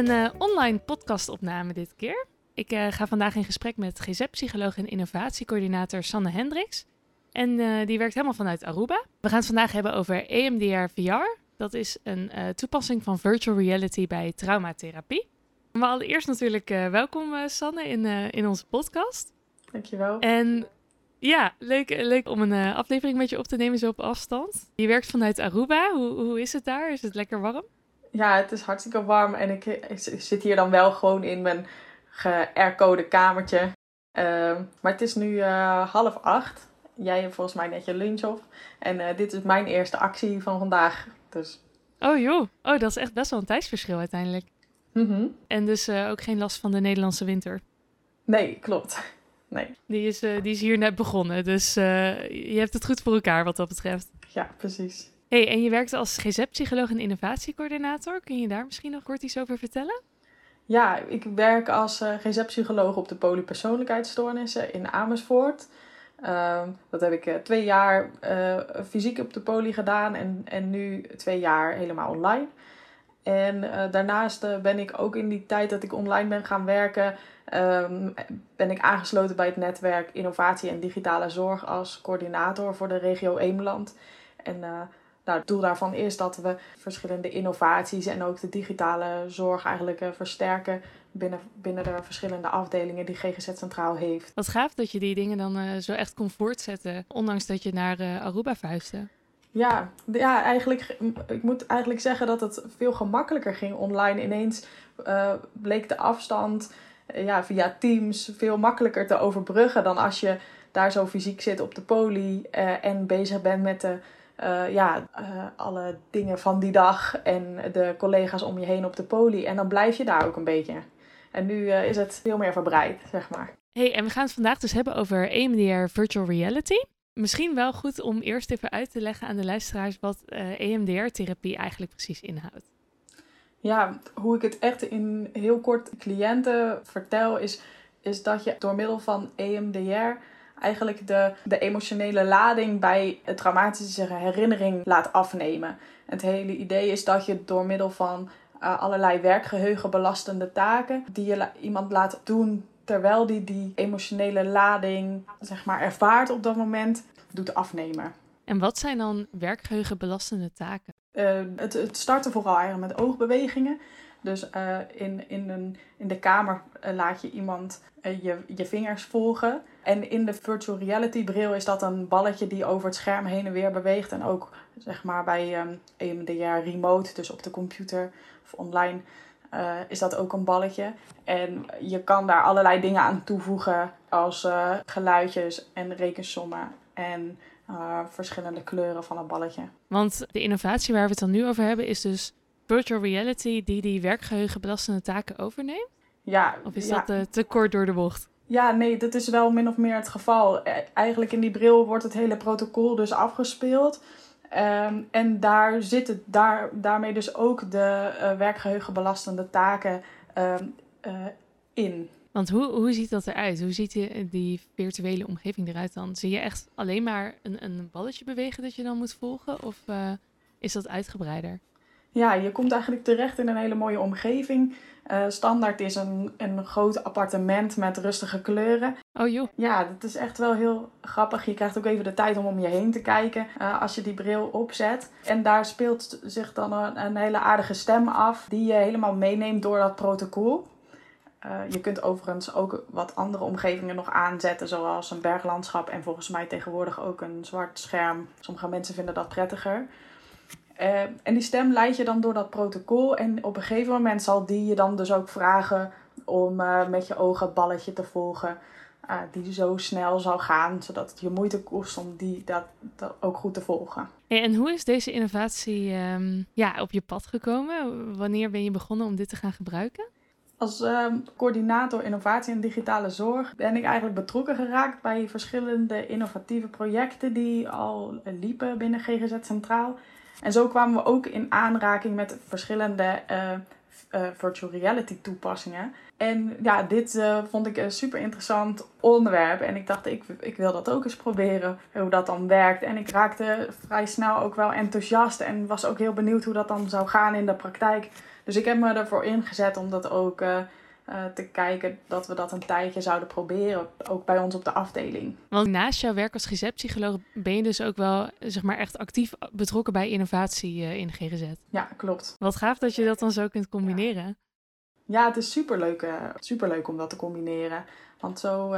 Een uh, online podcastopname dit keer. Ik uh, ga vandaag in gesprek met GZ-psycholoog en innovatiecoördinator Sanne Hendricks. En uh, die werkt helemaal vanuit Aruba. We gaan het vandaag hebben over EMDR VR. Dat is een toepassing van virtual reality bij traumatherapie. Maar allereerst natuurlijk welkom Sanne in, in onze podcast. Dankjewel. En ja, leuk, leuk om een aflevering met je op te nemen zo op afstand. Je werkt vanuit Aruba. Hoe, hoe is het daar? Is het lekker warm? Ja, het is hartstikke warm. En ik, zit hier dan wel gewoon in mijn ge-aircode kamertje. Uh, maar het is nu uh, half acht. Jij hebt volgens mij net je lunch op. En uh, dit is mijn eerste actie van vandaag. Dus. Oh joh, oh, dat is echt best wel een tijdsverschil uiteindelijk. Mm En dus uh, ook geen last van de Nederlandse winter? Nee, klopt. Nee. Die is, die is hier net begonnen, dus je hebt het goed voor elkaar wat dat betreft. Ja, precies. Hey, en je werkt als GZ-psycholoog en innovatiecoördinator. Kun je daar misschien nog kort iets over vertellen? Ja, ik werk als uh, GZ-psycholoog op de polypersoonlijkheidsstoornissen in Amersfoort. Uh, dat heb ik uh, twee jaar uh, fysiek op de poly gedaan en, en nu twee jaar helemaal online. En daarnaast ben ik ook in die tijd dat ik online ben gaan werken, um, ben ik aangesloten bij het netwerk Innovatie en Digitale Zorg als coördinator voor de regio Eemland. En nou, het doel daarvan is dat we verschillende innovaties en ook de digitale zorg eigenlijk uh, versterken binnen, binnen de verschillende afdelingen die GGZ Centraal heeft. Wat gaaf dat je die dingen dan uh, zo echt kon voortzetten, ondanks dat je naar uh, Aruba verhuisde. Ja, ja, eigenlijk, ik moet eigenlijk zeggen dat het veel gemakkelijker ging online. Ineens bleek de afstand ja, via Teams veel makkelijker te overbruggen dan als je daar zo fysiek zit op de poli en bezig bent met de uh, ja, uh, alle dingen van die dag en de collega's om je heen op de poli. En dan blijf je daar ook een beetje. En nu uh, is het veel meer verbreid, zeg maar. Hey, en we gaan het vandaag dus hebben over EMDR Virtual Reality. Misschien wel goed om eerst even uit te leggen aan de luisteraars wat EMDR-therapie eigenlijk precies inhoudt. Ja, hoe ik het echt in heel kort cliënten vertel, is, is dat je door middel van EMDR eigenlijk de, de emotionele lading bij een traumatische herinnering laat afnemen. Het hele idee is dat je door middel van uh, allerlei werkgeheugenbelastende taken die je la iemand laat doen terwijl die die emotionele lading zeg maar ervaart op dat moment doet afnemen. En wat zijn dan werkgeheugenbelastende taken? Uh, het, het starten vooral eigenlijk met oogbewegingen. Dus uh, in, in, een, in de kamer uh, laat je iemand uh, je, je vingers volgen. En in de virtual reality bril is dat een balletje die over het scherm heen en weer beweegt. En ook zeg maar bij um, EMDR remote, dus op de computer of online, is dat ook een balletje. En je kan daar allerlei dingen aan toevoegen als geluidjes en rekensommen en verschillende kleuren van het balletje. Want de innovatie waar we het dan nu over hebben is dus virtual reality die die werkgeheugenbelastende taken overneemt? Ja. Of is ja. dat uh, te kort door de bocht? Ja, nee, dat is wel min of meer het geval. Eigenlijk in die bril wordt het hele protocol dus afgespeeld. Um, en daar zitten daar, daarmee dus ook de uh, werkgeheugenbelastende taken um, uh, in. Want hoe, hoe ziet dat eruit? Hoe ziet die, die virtuele omgeving eruit dan? Zie je echt alleen maar een, een balletje bewegen dat je dan moet volgen? Of is dat uitgebreider? Ja, je komt eigenlijk terecht in een hele mooie omgeving. Uh, standaard is een, een groot appartement met rustige kleuren. Oh joh. Ja, dat is echt wel heel grappig. Je krijgt ook even de tijd om om je heen te kijken uh, als je die bril opzet. En daar speelt zich dan een, een hele aardige stem af die je helemaal meeneemt door dat protocol. Uh, je kunt overigens ook wat andere omgevingen nog aanzetten, zoals een berglandschap en volgens mij tegenwoordig ook een zwart scherm. Sommige mensen vinden dat prettiger. Uh, en die stem leid je dan door dat protocol. En op een gegeven moment zal die je dan dus ook vragen om uh, met je ogen het balletje te volgen. die zo snel zou gaan, zodat het je moeite kost om die dat, dat ook goed te volgen. en hoe is deze innovatie ehm, ja, op je pad gekomen? Wanneer ben je begonnen om dit te gaan gebruiken? Als ehm, coördinator innovatie en digitale zorg ben ik eigenlijk betrokken geraakt bij verschillende innovatieve projecten die al liepen binnen GGZ Centraal. En zo kwamen we ook in aanraking met verschillende uh, uh, virtual reality toepassingen. En ja, dit uh, vond ik een super interessant onderwerp. En ik dacht, ik, ik wil dat ook eens proberen, hoe dat dan werkt. En ik raakte vrij snel ook wel enthousiast en was ook heel benieuwd hoe dat dan zou gaan in de praktijk. Dus ik heb me ervoor ingezet om dat ook uh, te kijken dat we dat een tijdje zouden proberen, ook bij ons op de afdeling. Want naast jouw werk als GZ-psycholoog ben je dus ook wel zeg maar, echt actief betrokken bij innovatie uh, in GGZ. Ja, klopt. Wat gaaf dat je dat dan zo kunt combineren. Ja, ja het is superleuk, uh, superleuk om dat te combineren. Want zo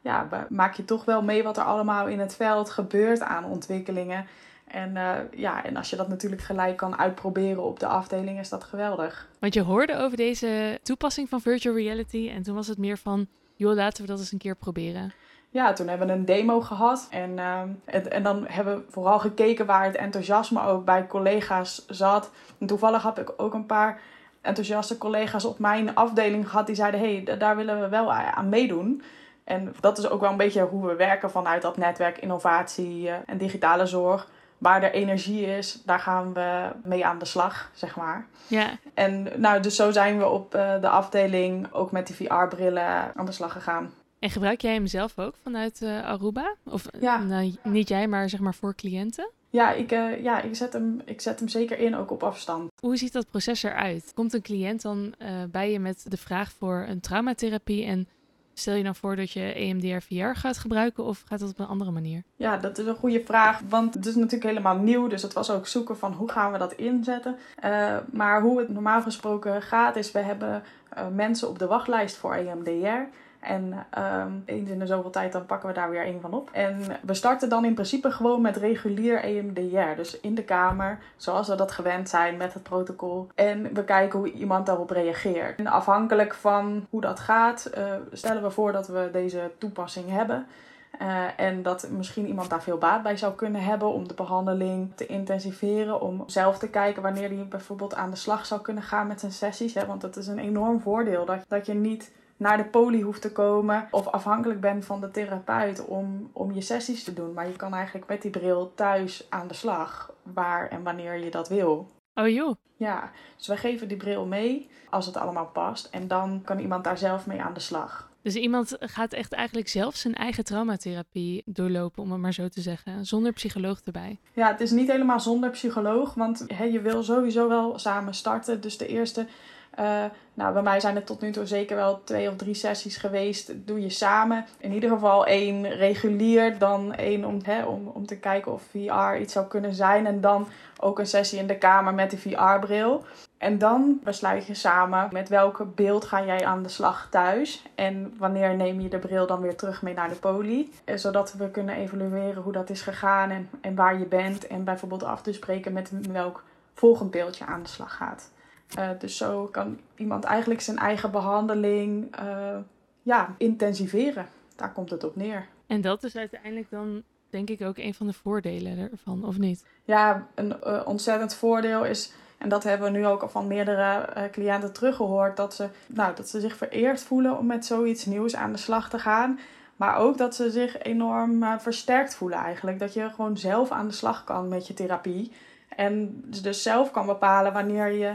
ja, maak je toch wel mee wat er allemaal in het veld gebeurt aan ontwikkelingen. En, uh, ja, en als je dat natuurlijk gelijk kan uitproberen op de afdeling, is dat geweldig. Want je hoorde over deze toepassing van virtual reality en toen was het meer van, joh, laten we dat eens een keer proberen. Ja, toen hebben we een demo gehad en, uh, en, en, dan hebben we vooral gekeken waar het enthousiasme ook bij collega's zat. En toevallig had ik ook een paar enthousiaste collega's op mijn afdeling gehad die zeiden, hé, hey, daar willen we wel aan meedoen. En dat is ook wel een beetje hoe we werken vanuit dat netwerk innovatie uh, en digitale zorg waar er energie is, daar gaan we mee aan de slag, zeg maar. Ja. En nou, dus zo zijn we op uh, de afdeling ook met die VR-brillen aan de slag gegaan. En gebruik jij hem zelf ook vanuit uh, Aruba? Of ja. nou, niet jij, maar zeg maar voor cliënten? Ja, ik, uh, ja ik, zet hem, ik zet hem zeker in, ook op afstand. Hoe ziet dat proces eruit? Komt een cliënt dan bij je met de vraag voor een traumatherapie en Stel je dan voor dat je EMDR VR gaat gebruiken of gaat dat op een andere manier? Ja, dat is een goede vraag. Want het is natuurlijk helemaal nieuw. Dus het was ook zoeken van hoe gaan we dat inzetten. Uh, maar hoe het normaal gesproken gaat is, we hebben uh, mensen op de wachtlijst voor EMDR. En um, eens in de zoveel tijd dan pakken we daar weer een van op. En we starten dan in principe gewoon met regulier EMDR. Dus in de kamer, zoals we dat gewend zijn met het protocol. En we kijken hoe iemand daarop reageert. En afhankelijk van hoe dat gaat, uh, stellen we voor dat we deze toepassing hebben. Uh, en dat misschien iemand daar veel baat bij zou kunnen hebben om de behandeling te intensiveren. Om zelf te kijken wanneer hij bijvoorbeeld aan de slag zou kunnen gaan met zijn sessies. Hè? Want dat is een enorm voordeel. Dat, dat je niet naar de poli hoeft te komen of afhankelijk bent van de therapeut om, om je sessies te doen. Maar je kan eigenlijk met die bril thuis aan de slag, waar en wanneer je dat wil. Oh joh. Ja, dus wij geven die bril mee als het allemaal past en dan kan iemand daar zelf mee aan de slag. Dus iemand gaat echt eigenlijk zelf zijn eigen traumatherapie doorlopen, om het maar zo te zeggen, zonder psycholoog erbij. Ja, het is niet helemaal zonder psycholoog, want he, je wil sowieso wel samen starten. Dus de eerste uh, nou, bij mij zijn het tot nu toe zeker wel twee of drie sessies geweest. Doe je samen. In ieder geval één regulier, dan één om, hè, om, om te kijken of VR iets zou kunnen zijn. En dan ook een sessie in de kamer met de VR-bril. En dan besluit je samen met welke beeld ga jij aan de slag thuis. En wanneer neem je de bril dan weer terug mee naar de poli. Eh, zodat we kunnen evalueren hoe dat is gegaan en, en waar je bent. En bijvoorbeeld af te spreken met welk volgend beeldje aan de slag gaat. Uh, dus zo kan iemand eigenlijk zijn eigen behandeling uh, ja, intensiveren. Daar komt het op neer. En dat is uiteindelijk dan denk ik ook een van de voordelen ervan, of niet? Ja, een uh, ontzettend voordeel is, en dat hebben we nu ook al van meerdere cliënten teruggehoord, dat ze, nou, dat ze zich vereerd voelen om met zoiets nieuws aan de slag te gaan. Maar ook dat ze zich enorm versterkt voelen eigenlijk. Dat je gewoon zelf aan de slag kan met je therapie. En dus zelf kan bepalen wanneer je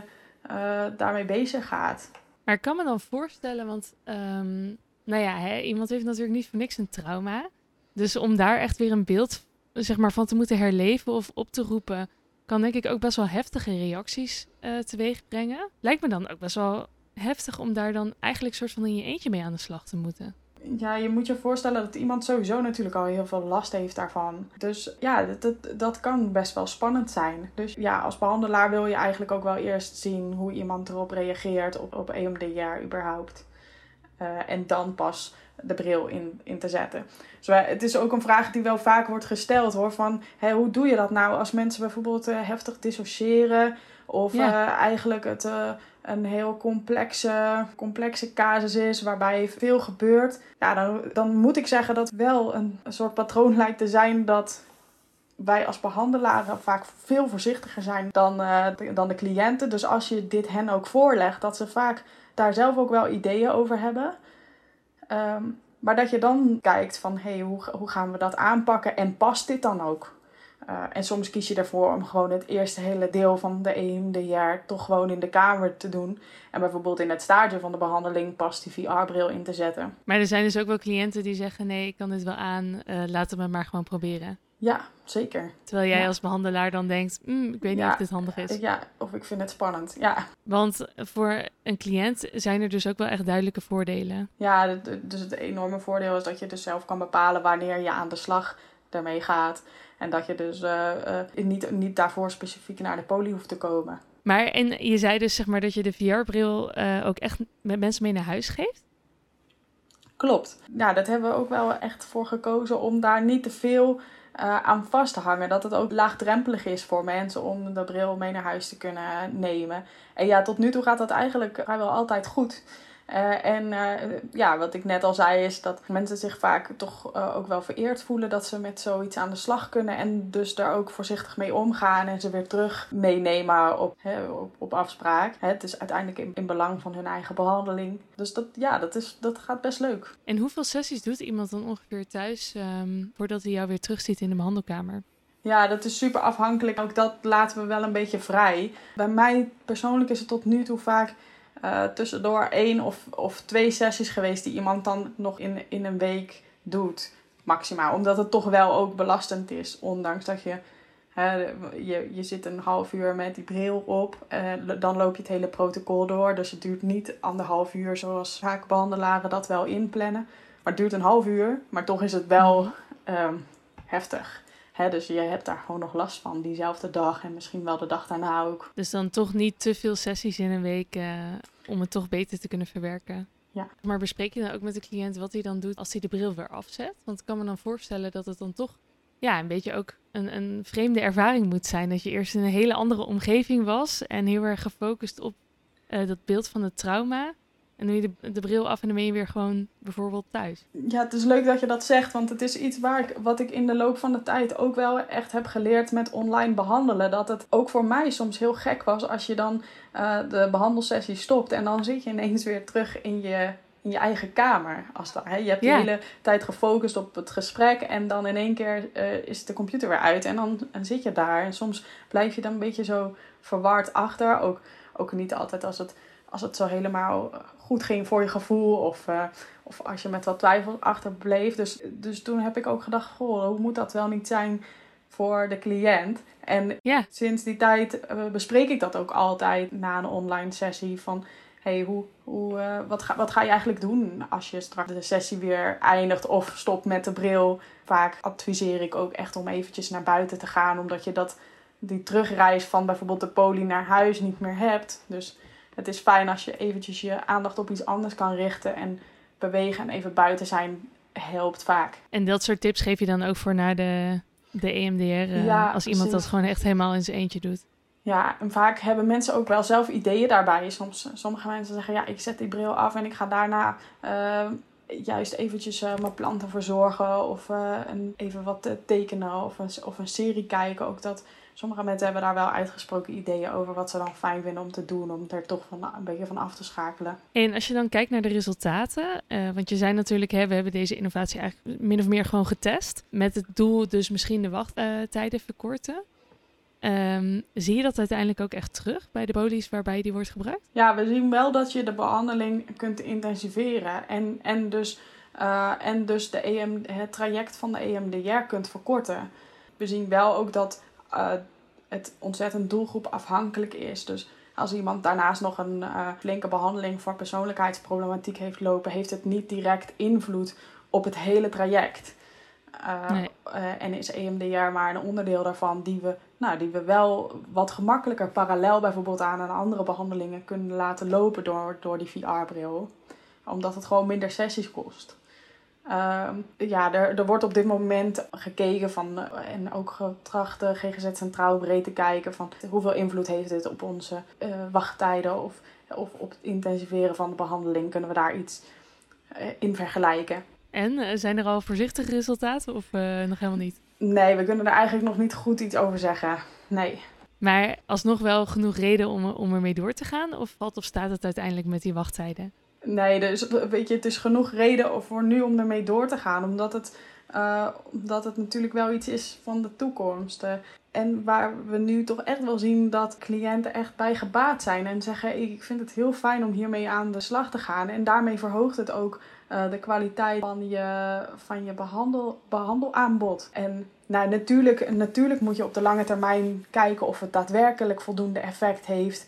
uh, daarmee bezig gaat. Maar ik kan me dan voorstellen, want um, nou ja, hè, iemand heeft natuurlijk niet voor niks een trauma. Dus om daar echt weer een beeld zeg maar, van te moeten herleven of op te roepen, kan denk ik ook best wel heftige reacties uh, teweeg brengen. Lijkt me dan ook best wel heftig om daar dan eigenlijk soort van in je eentje mee aan de slag te moeten ja, je moet je voorstellen dat iemand sowieso natuurlijk al heel veel last heeft daarvan. Dus ja, dat, dat, dat kan best wel spannend zijn. Dus ja, als behandelaar wil je eigenlijk ook wel eerst zien hoe iemand erop reageert op, op EMDR überhaupt. Uh, en dan pas de bril in, in te zetten. Dus wij, het is ook een vraag die wel vaak wordt gesteld hoor. Van hé, hoe doe je dat nou als mensen bijvoorbeeld uh, heftig dissociëren Of Ja. eh, eigenlijk het eh, een heel complexe, complexe casus is waarbij veel gebeurt. Ja, dan, dan moet ik zeggen dat wel een, soort patroon lijkt te zijn dat wij als behandelaren vaak veel voorzichtiger zijn dan, eh, de- dan de cliënten. Dus als je dit hen ook voorlegt, dat ze vaak daar zelf ook wel ideeën over hebben. Ehm, maar dat je dan kijkt van, hé, hey, hoe, hoe gaan we dat aanpakken en past dit dan ook? Uh, en soms kies je ervoor om gewoon het eerste hele deel van de EMDR toch gewoon in de kamer te doen. En bijvoorbeeld in het stadium van de behandeling pas die VR-bril in te zetten. Maar er zijn dus ook wel cliënten die zeggen: nee, ik kan dit wel aan, uh, laten we maar gewoon proberen. Ja, zeker. Terwijl jij ja. als behandelaar dan denkt: mm, ik weet Ja, niet of dit handig is. Ja, of ik vind het spannend. Ja, Want voor een cliënt zijn er dus ook wel echt duidelijke voordelen. ja dus het enorme voordeel is dat je dus zelf kan bepalen wanneer je aan de slag daarmee gaat. En dat je dus uh, uh, niet, niet daarvoor specifiek naar de poli hoeft te komen. Maar en je zei dus zeg maar dat je de VR-bril uh, ook echt met mensen mee naar huis geeft? Klopt. Ja, dat hebben we ook wel echt voor gekozen om daar niet te veel aan vast te hangen. Dat het ook laagdrempelig is voor mensen om de bril mee naar huis te kunnen nemen. En ja, tot nu toe gaat dat eigenlijk vrijwel altijd goed. Uh, en uh, ja, wat ik net al zei, is dat mensen zich vaak toch uh, ook wel vereerd voelen dat ze met zoiets aan de slag kunnen. En dus daar ook voorzichtig mee omgaan en ze weer terug meenemen op, op, op afspraak. Het is uiteindelijk in, in, belang van hun eigen behandeling. Dus dat, ja, dat, is, dat gaat best leuk. En hoeveel sessies doet iemand dan ongeveer thuis um, voordat hij jou weer terugziet in de behandelkamer? Ja, dat is super afhankelijk. Ook dat laten we wel een beetje vrij. Bij mij persoonlijk is het tot nu toe vaak uh, tussendoor één of, of twee sessies geweest die iemand dan nog in, in een week doet. Maximaal. Omdat het toch wel ook belastend is. Ondanks dat je, hè, je, je zit een half uur met die bril op. Uh, dan loop je het hele protocol door. Dus het duurt niet anderhalf uur zoals vaak behandelaren dat wel inplannen. Maar het duurt een half uur. Maar toch is het wel um, heftig. He, dus je hebt daar gewoon nog last van diezelfde dag en misschien wel de dag daarna ook. Dus dan toch niet te veel sessies in een week uh, om het toch beter te kunnen verwerken. Ja. Maar bespreek je dan ook met de cliënt wat hij dan doet als hij de bril weer afzet? Want ik kan me dan voorstellen dat het dan toch ja, een beetje ook een, een vreemde ervaring moet zijn. Dat je eerst in een hele andere omgeving was en heel erg gefocust op uh, dat beeld van het trauma. En doe je de, de, bril af en dan ben je weer gewoon bijvoorbeeld thuis. Ja, het is leuk dat je dat zegt. Want het is iets waar ik, wat ik in de loop van de tijd ook wel echt heb geleerd met online behandelen. Dat het ook voor mij soms heel gek was als je dan uh, de behandelsessie stopt. En dan zit je ineens weer terug in je, in je eigen kamer. Als dat, hè? Je hebt Ja. de hele tijd gefocust op het gesprek. En dan in één keer uh, is de computer weer uit. En dan en zit je daar. En soms blijf je dan een beetje zo verward achter. Ook, ook niet altijd als het als het zo helemaal goed ging voor je gevoel. Of, uh, of als je met wat twijfel achterbleef. Dus, dus toen heb ik ook gedacht, goh, hoe moet dat wel niet zijn voor de cliënt? En sinds die tijd uh, bespreek ik dat ook altijd na een online sessie. Van, hey, hoe, hoe, uh, wat, ga, wat ga je eigenlijk doen als je straks de sessie weer eindigt of stopt met de bril? Vaak adviseer ik ook echt om eventjes naar buiten te gaan. Omdat je dat, die terugreis van bijvoorbeeld de poli naar huis niet meer hebt. Dus het is fijn als je eventjes je aandacht op iets anders kan richten. En bewegen en even buiten zijn helpt vaak. En dat soort tips geef je dan ook voor naar de, de EMDR? Uh, Ja, als iemand dat gewoon echt helemaal in zijn eentje doet. Ja, en vaak hebben mensen ook wel zelf ideeën daarbij. Soms, sommige mensen zeggen, ja, ik zet die bril af en ik ga daarna uh, juist eventjes uh, mijn planten verzorgen. Of een, even wat tekenen of een, of een serie kijken. Ook dat sommige mensen hebben daar wel uitgesproken ideeën over wat ze dan fijn vinden om te doen. Om er toch van, een beetje van af te schakelen. En als je dan kijkt naar de resultaten. Uh, want je zei natuurlijk, hè, we hebben deze innovatie eigenlijk min of meer gewoon getest. Met het doel dus misschien de wachttijden verkorten. Um, zie je dat uiteindelijk ook echt terug bij de polies waarbij die wordt gebruikt? Ja, we zien wel dat je de behandeling kunt intensiveren. En, en, dus, uh, en dus de EM, het traject van de EMDR kunt verkorten. We zien wel ook dat uh, het ontzettend doelgroepafhankelijk is. Dus als iemand daarnaast nog een uh, flinke behandeling voor persoonlijkheidsproblematiek heeft lopen, heeft het niet direct invloed op het hele traject. Uh, nee. uh, en is EMDR maar een onderdeel daarvan die we, nou, die we wel wat gemakkelijker parallel bijvoorbeeld aan een andere behandelingen kunnen laten lopen door, door die VR-bril. Omdat het gewoon minder sessies kost. Ehm, ja, er, er wordt op dit moment gekeken van, en ook getracht de GGZ Centraal breed te kijken van hoeveel invloed heeft dit op onze wachttijden of, of op het intensiveren van de behandeling. Kunnen we daar iets in vergelijken? En zijn er al voorzichtige resultaten of nog helemaal niet? Nee, we kunnen er eigenlijk nog niet goed iets over zeggen. Nee. Maar alsnog wel genoeg reden om, om ermee door te gaan? Of valt of staat het uiteindelijk met die wachttijden? Nee, dus, weet je, het is genoeg reden voor nu om ermee door te gaan. Omdat het, uh, omdat het natuurlijk wel iets is van de toekomst. Uh, en waar we nu toch echt wel zien dat cliënten echt bij gebaat zijn. En zeggen, ik vind het heel fijn om hiermee aan de slag te gaan. En daarmee verhoogt het ook uh, de kwaliteit van je, van je behandel, behandelaanbod. En nou, natuurlijk, natuurlijk moet je op de lange termijn kijken of het daadwerkelijk voldoende effect heeft.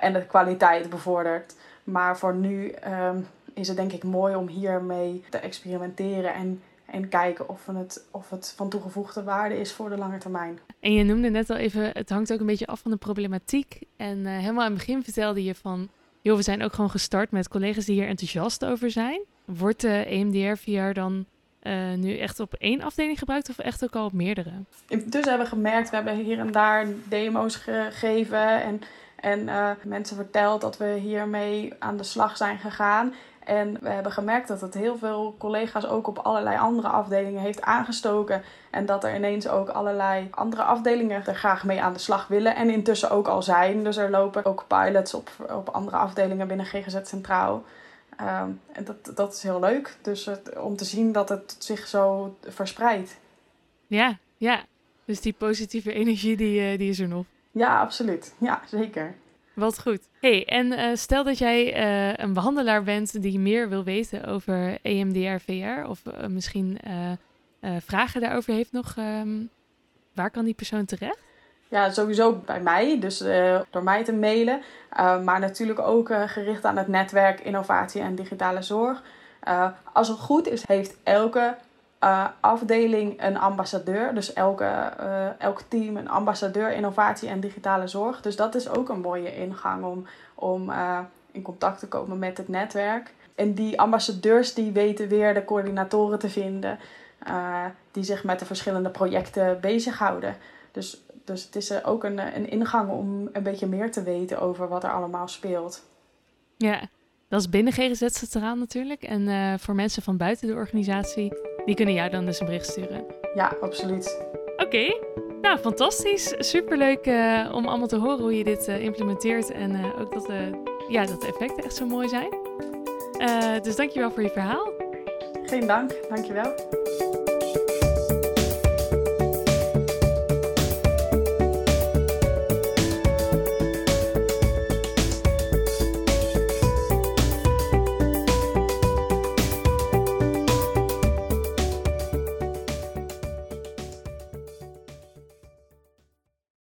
En de kwaliteit bevordert. Maar voor nu um, is het denk ik mooi om hiermee te experimenteren en en kijken of het, of het van toegevoegde waarde is voor de lange termijn. En je noemde net al even, het hangt ook een beetje af van de problematiek. En uh, helemaal aan het begin vertelde je van, joh, we zijn ook gewoon gestart met collega's die hier enthousiast over zijn. Wordt de EMDR-VR dan uh, nu echt op één afdeling gebruikt of echt ook al op meerdere? Intussen hebben we gemerkt, we hebben hier en daar demo's gegeven en, en uh, mensen verteld dat we hiermee aan de slag zijn gegaan. En we hebben gemerkt dat het heel veel collega's ook op allerlei andere afdelingen heeft aangestoken. En dat er ineens ook allerlei andere afdelingen er graag mee aan de slag willen. En intussen ook al zijn. Dus er lopen ook pilots op, op andere afdelingen binnen GGZ Centraal. Um, en dat, dat is heel leuk. Dus het, om te zien dat het zich zo verspreidt. Ja, ja. Dus die positieve energie, die, eh, die is er nog. Ja, absoluut. Ja, zeker. Wat goed. hey, en uh, stel dat jij uh, een behandelaar bent die meer wil weten over EMDR-VR of uh, misschien vragen daarover heeft nog. Um, waar kan die persoon terecht? Ja, sowieso bij mij, dus door mij te mailen. maar natuurlijk ook gericht aan het netwerk innovatie en digitale zorg. als het goed is, heeft elke uh, afdeling een ambassadeur. Dus elke, uh, elk team een ambassadeur innovatie en digitale zorg. Dus dat is ook een mooie ingang om, om uh, in contact te komen met het netwerk. En die ambassadeurs die weten weer de coördinatoren te vinden. die zich met de verschillende projecten bezighouden. Dus, dus het is ook een, een ingang om een beetje meer te weten over wat er allemaal speelt. Ja, dat is binnen GGZ Centraal natuurlijk. En voor mensen van buiten de organisatie die kunnen jou dan dus een bericht sturen. Ja, absoluut. Oké, nou fantastisch. Superleuk uh, om allemaal te horen hoe je dit uh, implementeert en ook dat, ja, dat de effecten echt zo mooi zijn. dus dankjewel voor je verhaal. Geen dank, dankjewel.